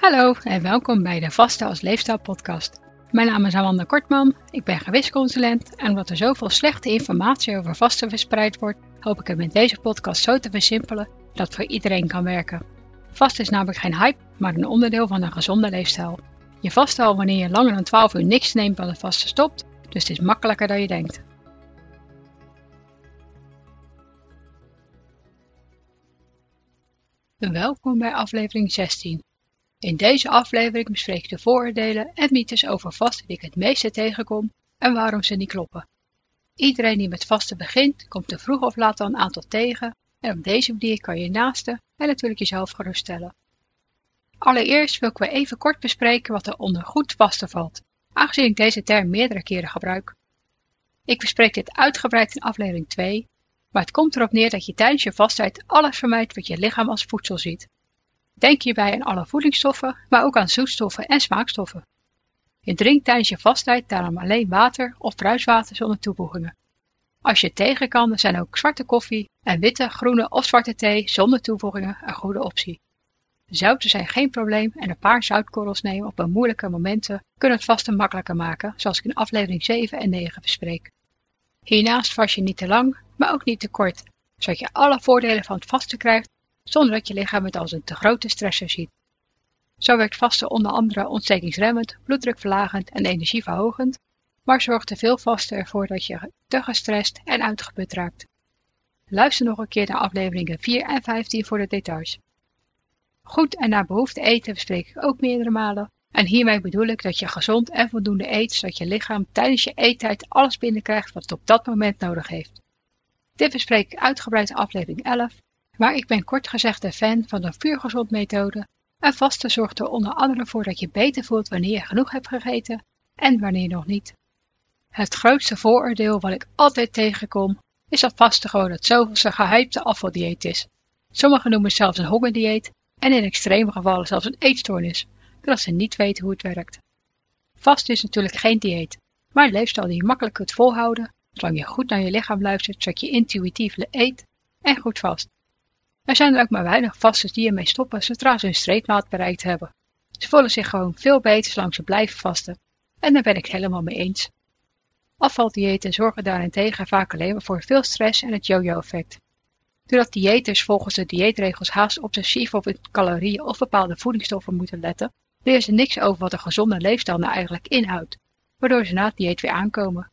Hallo en welkom bij de Vaste als Leefstijl podcast. Mijn naam is Amanda Kortman, ik ben gewichtsconsulent en omdat er zoveel slechte informatie over vasten verspreid wordt, hoop ik het met deze podcast zo te versimpelen dat voor iedereen kan werken. Vasten is namelijk geen hype, maar een onderdeel van een gezonde leefstijl. Je vast al wanneer je langer dan 12 uur niks neemt dan het vasten stopt, dus het is makkelijker dan je denkt. Welkom bij aflevering 16. In deze aflevering bespreek ik de vooroordelen en mythes over vasten die ik het meeste tegenkom en waarom ze niet kloppen. Iedereen die met vasten begint, komt er vroeg of laat al een aantal tegen en op deze manier kan je naasten en natuurlijk jezelf geruststellen. Allereerst wil ik weer even kort bespreken wat er onder goed vasten valt, aangezien ik deze term meerdere keren gebruik. Ik bespreek dit uitgebreid in aflevering 2, maar het komt erop neer dat je tijdens je vastheid alles vermijdt wat je lichaam als voedsel ziet. Denk hierbij aan alle voedingsstoffen, maar ook aan zoetstoffen en smaakstoffen. Je drinkt tijdens je vasttijd daarom alleen water of bruiswater zonder toevoegingen. Als je tegen kan, zijn ook zwarte koffie en witte, groene of zwarte thee zonder toevoegingen een goede optie. Zouten zijn geen probleem en een paar zoutkorrels nemen op een moeilijke momenten kunnen het vasten makkelijker maken, zoals ik in aflevering 7 en 9 bespreek. Hiernaast vast je niet te lang, maar ook niet te kort, zodat je alle voordelen van het vasten krijgt zonder dat je lichaam het als een te grote stressor ziet. Zo werkt vasten onder andere ontstekingsremmend, bloeddrukverlagend en energieverhogend, maar zorgt te veel vasten ervoor dat je te gestrest en uitgeput raakt. Luister nog een keer naar afleveringen 4 en 15 voor de details. Goed en naar behoefte eten bespreek ik ook meerdere malen. En hiermee bedoel ik dat je gezond en voldoende eet, zodat je lichaam tijdens je eettijd alles binnenkrijgt wat het op dat moment nodig heeft. Dit bespreek ik uitgebreid in aflevering 11 maar ik ben kort gezegd een fan van de vuurgezond methode en vasten zorgt er onder andere voor dat je beter voelt wanneer je genoeg hebt gegeten en wanneer nog niet. Het grootste vooroordeel wat ik altijd tegenkom is dat vasten gewoon het zoveelste gehypte afvaldieet is. Sommigen noemen het zelfs een hongerdieet en in extreme gevallen zelfs een eetstoornis, doordat ze niet weten hoe het werkt. Vasten is natuurlijk geen dieet, maar een leefstijl die je makkelijk kunt volhouden, zolang je goed naar je lichaam luistert, zodat je intuïtief eet en goed vast. Er zijn er ook maar weinig vasters die ermee stoppen zodra ze hun streepmaat bereikt hebben. Ze voelen zich gewoon veel beter zolang ze blijven vasten. En daar ben ik helemaal mee eens. Afvaldiëten zorgen daarentegen vaak alleen maar voor veel stress en het yo-yo-effect. Doordat diëters volgens de dieetregels haast obsessief op hun calorieën of bepaalde voedingsstoffen moeten letten, leren ze niks over wat een gezonde leefstijl nou eigenlijk inhoudt, waardoor ze na het dieet weer aankomen.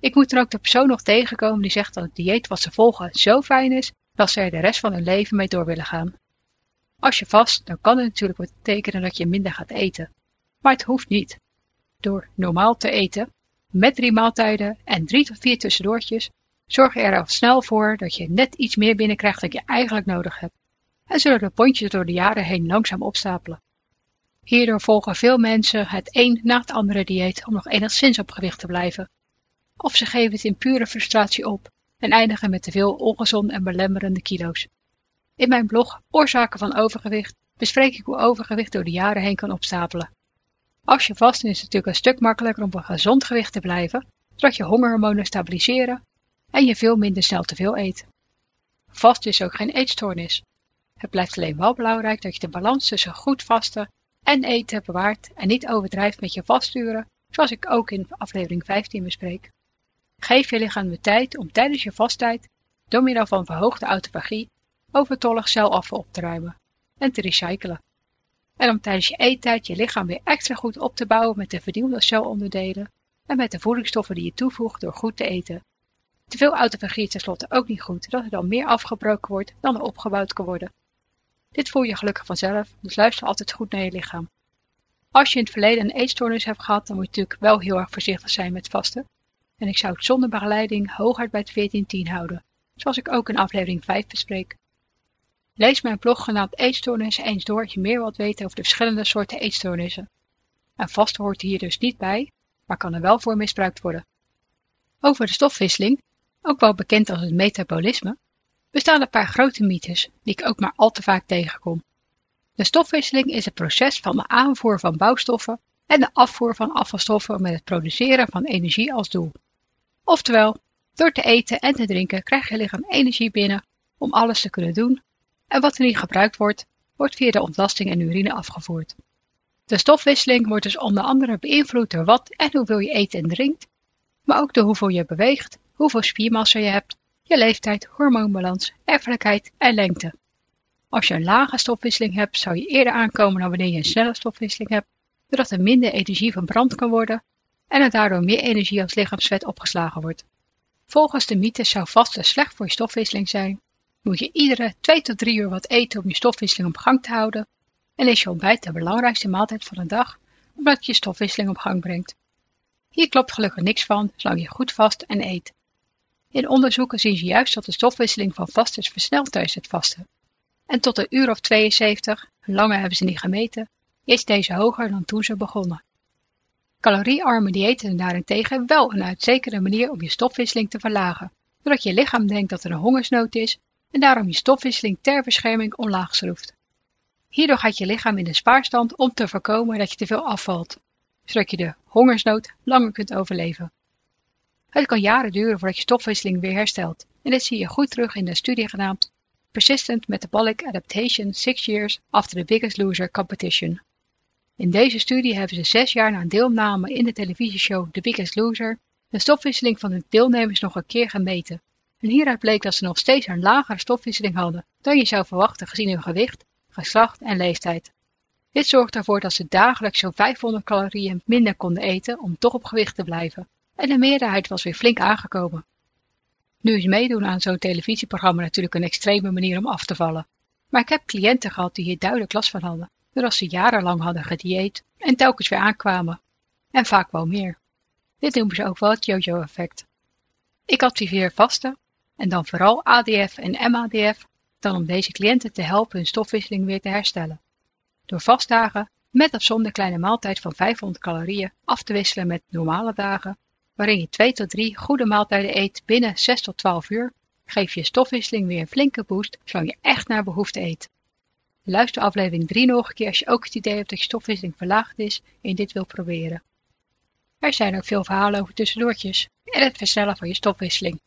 Ik moet er ook de persoon nog tegenkomen die zegt dat het dieet wat ze volgen zo fijn is dat ze er de rest van hun leven mee door willen gaan. Als je vast, dan kan het natuurlijk betekenen dat je minder gaat eten. Maar het hoeft niet. Door normaal te eten, met drie maaltijden en drie tot vier tussendoortjes, zorg je er al snel voor dat je net iets meer binnenkrijgt dan je eigenlijk nodig hebt. En zullen de pondjes door de jaren heen langzaam opstapelen. Hierdoor volgen veel mensen het een na het andere dieet om nog enigszins op gewicht te blijven. Of ze geven het in pure frustratie op en eindigen met te veel ongezonde en belemmerende kilo's. In mijn blog Oorzaken van overgewicht bespreek ik hoe overgewicht door de jaren heen kan opstapelen. Als je vast is het natuurlijk een stuk makkelijker om op een gezond gewicht te blijven, zodat je hongerhormonen stabiliseren en je veel minder snel te veel eet. Vast is ook geen eetstoornis. Het blijft alleen wel belangrijk dat je de balans tussen goed vasten en eten bewaart en niet overdrijft met je vasturen, zoals ik ook in aflevering 15 bespreek. Geef je lichaam de tijd om tijdens je vasttijd, door middel van verhoogde autofagie, overtollig celafval op te ruimen en te recyclen. En om tijdens je eettijd je lichaam weer extra goed op te bouwen met de vernieuwde celonderdelen en met de voedingsstoffen die je toevoegt door goed te eten. Te veel autofagie is tenslotte ook niet goed, dat er dan meer afgebroken wordt dan er opgebouwd kan worden. Dit voel je gelukkig vanzelf, dus luister altijd goed naar je lichaam. Als je in het verleden een eetstoornis hebt gehad, dan moet je natuurlijk wel heel erg voorzichtig zijn met vasten en ik zou het zonder begeleiding hooguit bij het 14-10 houden, zoals ik ook in aflevering 5 bespreek. Lees mijn blog genaamd Eetstoornissen eens door als je meer wilt weten over de verschillende soorten eetstoornissen. En vast hoort hier dus niet bij, maar kan er wel voor misbruikt worden. Over de stofwisseling, ook wel bekend als het metabolisme, bestaan een paar grote mythes die ik ook maar al te vaak tegenkom. De stofwisseling is het proces van de aanvoer van bouwstoffen en de afvoer van afvalstoffen met het produceren van energie als doel. Oftewel, door te eten en te drinken krijgt je lichaam energie binnen om alles te kunnen doen en wat er niet gebruikt wordt, wordt via de ontlasting en urine afgevoerd. De stofwisseling wordt dus onder andere beïnvloed door wat en hoeveel je eet en drinkt, maar ook door hoeveel je beweegt, hoeveel spiermassa je hebt, je leeftijd, hormoonbalans, erfelijkheid en lengte. Als je een lage stofwisseling hebt, zou je eerder aankomen dan wanneer je een snelle stofwisseling hebt, doordat er minder energie verbrand kan worden en er daardoor meer energie als lichaamsvet opgeslagen wordt. Volgens de mythe zou vasten slecht voor je stofwisseling zijn, moet je iedere 2 tot 3 uur wat eten om je stofwisseling op gang te houden en is je ontbijt de belangrijkste maaltijd van de dag omdat je stofwisseling op gang brengt. Hier klopt gelukkig niks van zolang je goed vast en eet. In onderzoeken zien ze juist dat de stofwisseling van vasters versnelt tijdens het vasten. En tot een uur of 72, langer hebben ze niet gemeten, is deze hoger dan toen ze begonnen. Caloriearme diëten daarentegen wel een uitstekende manier om je stofwisseling te verlagen, doordat je lichaam denkt dat er een hongersnood is en daarom je stofwisseling ter bescherming omlaag schroeft. Hierdoor gaat je lichaam in de spaarstand om te voorkomen dat je te veel afvalt, zodat je de hongersnood langer kunt overleven. Het kan jaren duren voordat je stofwisseling weer herstelt en dit zie je goed terug in de studie genaamd Persistent Metabolic Adaptation Six Years After the Biggest Loser Competition. In deze studie hebben ze zes jaar na deelname in de televisieshow The Biggest Loser de stofwisseling van de deelnemers nog een keer gemeten. En hieruit bleek dat ze nog steeds een lagere stofwisseling hadden dan je zou verwachten gezien hun gewicht, geslacht en leeftijd. Dit zorgt ervoor dat ze dagelijks zo'n 500 calorieën minder konden eten om toch op gewicht te blijven. En de meerderheid was weer flink aangekomen. Nu is meedoen aan zo'n televisieprogramma natuurlijk een extreme manier om af te vallen. Maar ik heb cliënten gehad die hier duidelijk last van hadden, doordat ze jarenlang hadden gedieet en telkens weer aankwamen. En vaak wel meer. Dit noemen ze ook wel het yo-yo-effect. Ik adviseer vasten, en dan vooral ADF en MADF, dan om deze cliënten te helpen hun stofwisseling weer te herstellen. Door vastdagen, met of zonder kleine maaltijd van 500 calorieën, af te wisselen met normale dagen, waarin je 2 tot 3 goede maaltijden eet binnen 6 tot 12 uur, geef je stofwisseling weer een flinke boost zolang je echt naar behoefte eet. Luister aflevering 3 nog een keer als je ook het idee hebt dat je stofwisseling verlaagd is en dit wil proberen. Er zijn ook veel verhalen over tussendoortjes en het versnellen van je stofwisseling.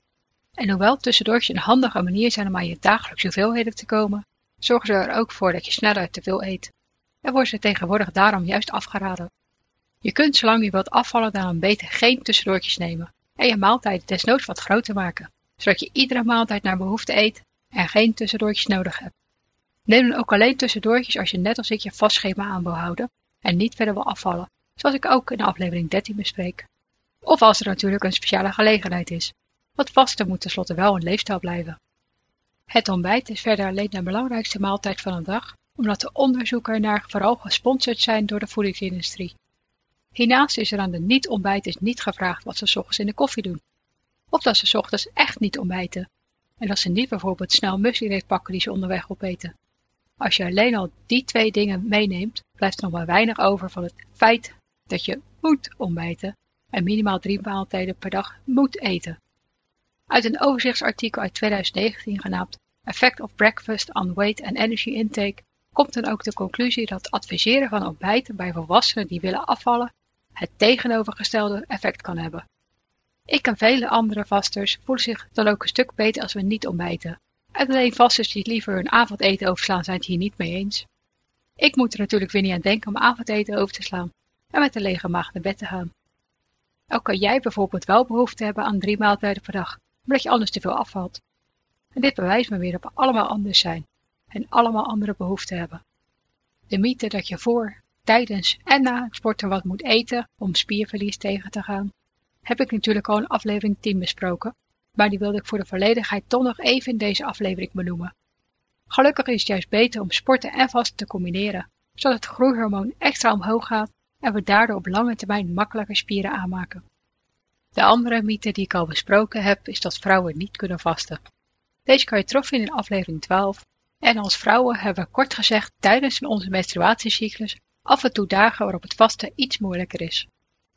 En hoewel tussendoortjes een handige manier zijn om aan je dagelijkse hoeveelheden te komen, zorgen ze er ook voor dat je sneller te veel eet. En worden ze tegenwoordig daarom juist afgeraden. Je kunt zolang je wilt afvallen daarom beter geen tussendoortjes nemen en je maaltijden desnoods wat groter maken, zodat je iedere maaltijd naar behoefte eet en geen tussendoortjes nodig hebt. Neem dan ook alleen tussendoortjes als je net als ik je vast schema aan wil houden en niet verder wil afvallen, zoals ik ook in aflevering 13 bespreek. Of als er natuurlijk een speciale gelegenheid is, want vasten moet tenslotte wel een leefstijl blijven. Het ontbijt is verder alleen de belangrijkste maaltijd van de dag, omdat de onderzoeken naar vooral gesponsord zijn door de voedingsindustrie. Hiernaast is er aan de niet-ontbijters niet gevraagd wat ze s ochtends in de koffie doen. Of dat ze s ochtends echt niet ontbijten. En dat ze niet bijvoorbeeld snel muesli pakken die ze onderweg opeten. Als je alleen al die twee dingen meeneemt, blijft er nog maar weinig over van het feit dat je moet ontbijten en minimaal drie maaltijden per dag moet eten. Uit een overzichtsartikel uit 2019 genaamd Effect of Breakfast on Weight and Energy Intake komt dan ook de conclusie dat adviseren van ontbijten bij volwassenen die willen afvallen het tegenovergestelde effect kan hebben. Ik en vele andere vasters voelen zich dan ook een stuk beter als we niet ontbijten. En alleen vasters die liever hun avondeten overslaan zijn het hier niet mee eens. Ik moet er natuurlijk weer niet aan denken om avondeten over te slaan en met een lege maag naar bed te gaan. Ook kan jij bijvoorbeeld wel behoefte hebben aan drie maaltijden per dag, omdat je anders te veel afvalt. En dit bewijst me weer dat we allemaal anders zijn en allemaal andere behoeften hebben. De mythe dat je voor, tijdens en na het sporten wat moet eten om spierverlies tegen te gaan, heb ik natuurlijk al in aflevering 10 besproken, maar die wilde ik voor de volledigheid toch nog even in deze aflevering benoemen. Gelukkig is het juist beter om sporten en vasten te combineren, zodat het groeihormoon extra omhoog gaat en we daardoor op lange termijn makkelijker spieren aanmaken. De andere mythe die ik al besproken heb, is dat vrouwen niet kunnen vasten. Deze kan je terugvinden in aflevering 12. En als vrouwen hebben we kort gezegd tijdens onze menstruatiecyclus af en toe dagen waarop het vasten iets moeilijker is.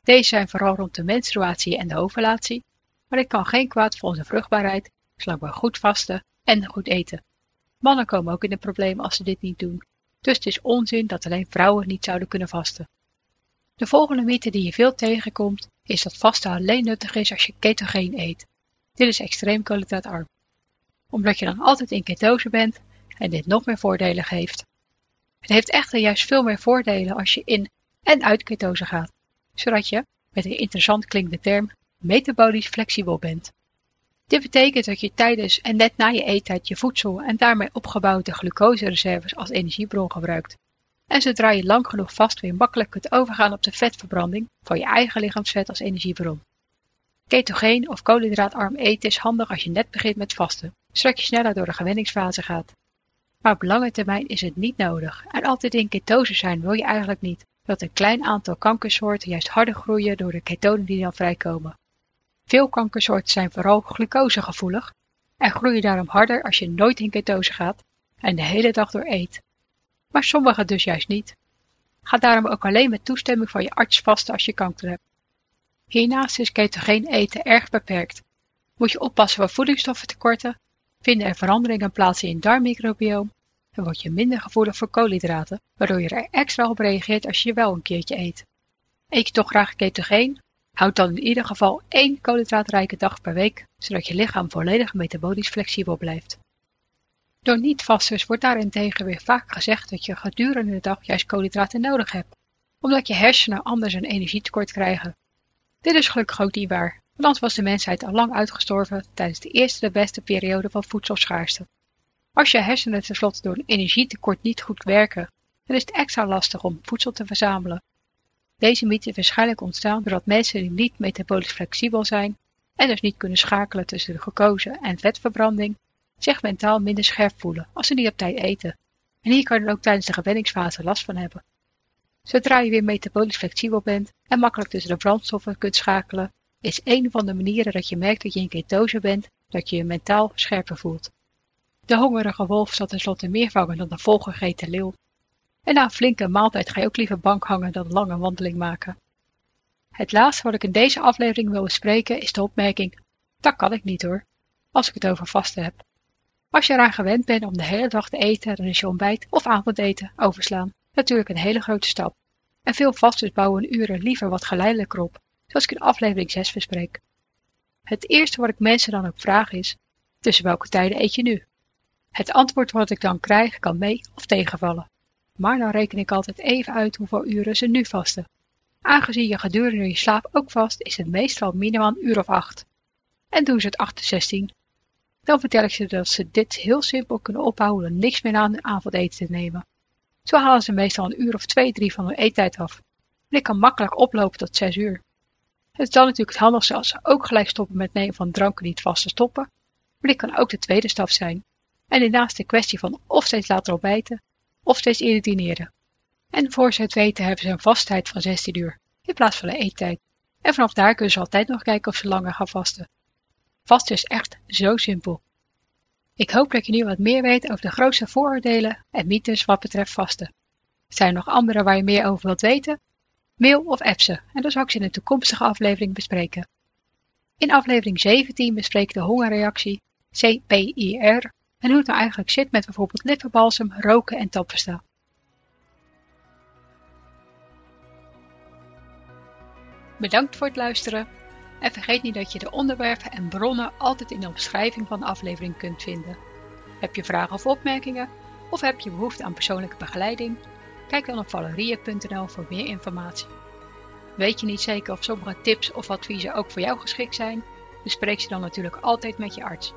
Deze zijn vooral rond de menstruatie en de ovulatie, maar dit kan geen kwaad voor onze vruchtbaarheid, zolang we goed vasten en goed eten. Mannen komen ook in de problemen als ze dit niet doen, dus het is onzin dat alleen vrouwen niet zouden kunnen vasten. De volgende mythe die je veel tegenkomt, is dat vasten alleen nuttig is als je ketogeen eet. Dit is extreem koolhydraatarm. Omdat je dan altijd in ketose bent en dit nog meer voordelen geeft. Het heeft echter juist veel meer voordelen als je in en uit ketose gaat, zodat je, met een interessant klinkende term, metabolisch flexibel bent. Dit betekent dat je tijdens en net na je eettijd je voedsel en daarmee opgebouwde glucosereserves als energiebron gebruikt. En zodra je lang genoeg vast weer makkelijk kunt overgaan op de vetverbranding van je eigen lichaamsvet als energiebron. Ketogeen of koolhydraatarm eten is handig als je net begint met vasten, zodat je sneller door de gewenningsfase gaat. Maar op lange termijn is het niet nodig en altijd in ketose zijn wil je eigenlijk niet, dat een klein aantal kankersoorten juist harder groeien door de ketonen die dan vrijkomen. Veel kankersoorten zijn vooral glucosegevoelig en groeien daarom harder als je nooit in ketose gaat en de hele dag door eet. Maar sommige dus juist niet. Ga daarom ook alleen met toestemming van je arts vasten als je kanker hebt. Hiernaast is ketogeen eten erg beperkt. Moet je oppassen voor voedingsstoffentekorten, vinden er veranderingen plaats in je darmmicrobioom en word je minder gevoelig voor koolhydraten, waardoor je er extra op reageert als je wel een keertje eet. Eet je toch graag ketogeen? Houd dan in ieder geval één koolhydraatrijke dag per week, zodat je lichaam volledig metabolisch flexibel blijft. Door niet-vasters wordt daarentegen weer vaak gezegd dat je gedurende de dag juist koolhydraten nodig hebt, omdat je hersenen anders een energietekort krijgen. Dit is gelukkig ook niet waar, want anders was de mensheid al lang uitgestorven tijdens de eerste de beste periode van voedselschaarste. Als je hersenen tenslotte door een energietekort niet goed werken, dan is het extra lastig om voedsel te verzamelen. Deze mythe is waarschijnlijk ontstaan doordat mensen die niet metabolisch flexibel zijn en dus niet kunnen schakelen tussen de glucose en vetverbranding, zich mentaal minder scherp voelen als ze niet op tijd eten. En hier kan je ook tijdens de gewenningsfase last van hebben. Zodra je weer metabolisch flexibel bent en makkelijk tussen de brandstoffen kunt schakelen, is een van de manieren dat je merkt dat je in ketose bent, dat je je mentaal scherper voelt. De hongerige wolf zal tenslotte meer vangen dan de volgegeten leeuw. En na een flinke maaltijd ga je ook liever bank hangen dan lange wandeling maken. Het laatste wat ik in deze aflevering wil bespreken is de opmerking: dat kan ik niet hoor, als ik het over vasten heb. Als je eraan gewend bent om de hele dag te eten, dan is je ontbijt of avondeten overslaan natuurlijk een hele grote stap. En veel vasters bouwen uren liever wat geleidelijker op, zoals ik in aflevering 6 bespreek. Het eerste wat ik mensen dan ook vraag is: tussen welke tijden eet je nu? Het antwoord wat ik dan krijg kan mee of tegenvallen. Maar dan reken ik altijd even uit hoeveel uren ze nu vasten. Aangezien je gedurende je slaap ook vast, is het meestal minimaal een uur of acht. En doen ze het 8 16, dan vertel ik ze dat ze dit heel simpel kunnen ophouden om niks meer aan hun avondeten te nemen. Zo halen ze meestal een uur of twee, drie van hun eettijd af. En ik kan makkelijk oplopen tot zes uur. Het is dan natuurlijk het handigste als ze ook gelijk stoppen met nemen van dranken niet vast te stoppen, maar dit kan ook de tweede stap zijn. En hiernaast de kwestie van of steeds later ontbijten, of steeds eerder. En voor ze het weten hebben ze een vasttijd van 16 uur, in plaats van een eettijd. En vanaf daar kunnen ze altijd nog kijken of ze langer gaan vasten. Vasten is echt zo simpel. Ik hoop dat je nu wat meer weet over de grootste vooroordelen en mythes wat betreft vasten. Zijn er nog andere waar je meer over wilt weten? Mail of app ze en dan zal ik ze in een toekomstige aflevering bespreken. In aflevering 17 bespreek ik de hongerreactie, CPIR, en hoe het nou eigenlijk zit met bijvoorbeeld lippenbalsem, roken en tandpasta. Bedankt voor het luisteren en vergeet niet dat je de onderwerpen en bronnen altijd in de omschrijving van de aflevering kunt vinden. Heb je vragen of opmerkingen? Of heb je behoefte aan persoonlijke begeleiding? Kijk dan op valerie.nl voor meer informatie. Weet je niet zeker of sommige tips of adviezen ook voor jou geschikt zijn? Bespreek ze dan natuurlijk altijd met je arts.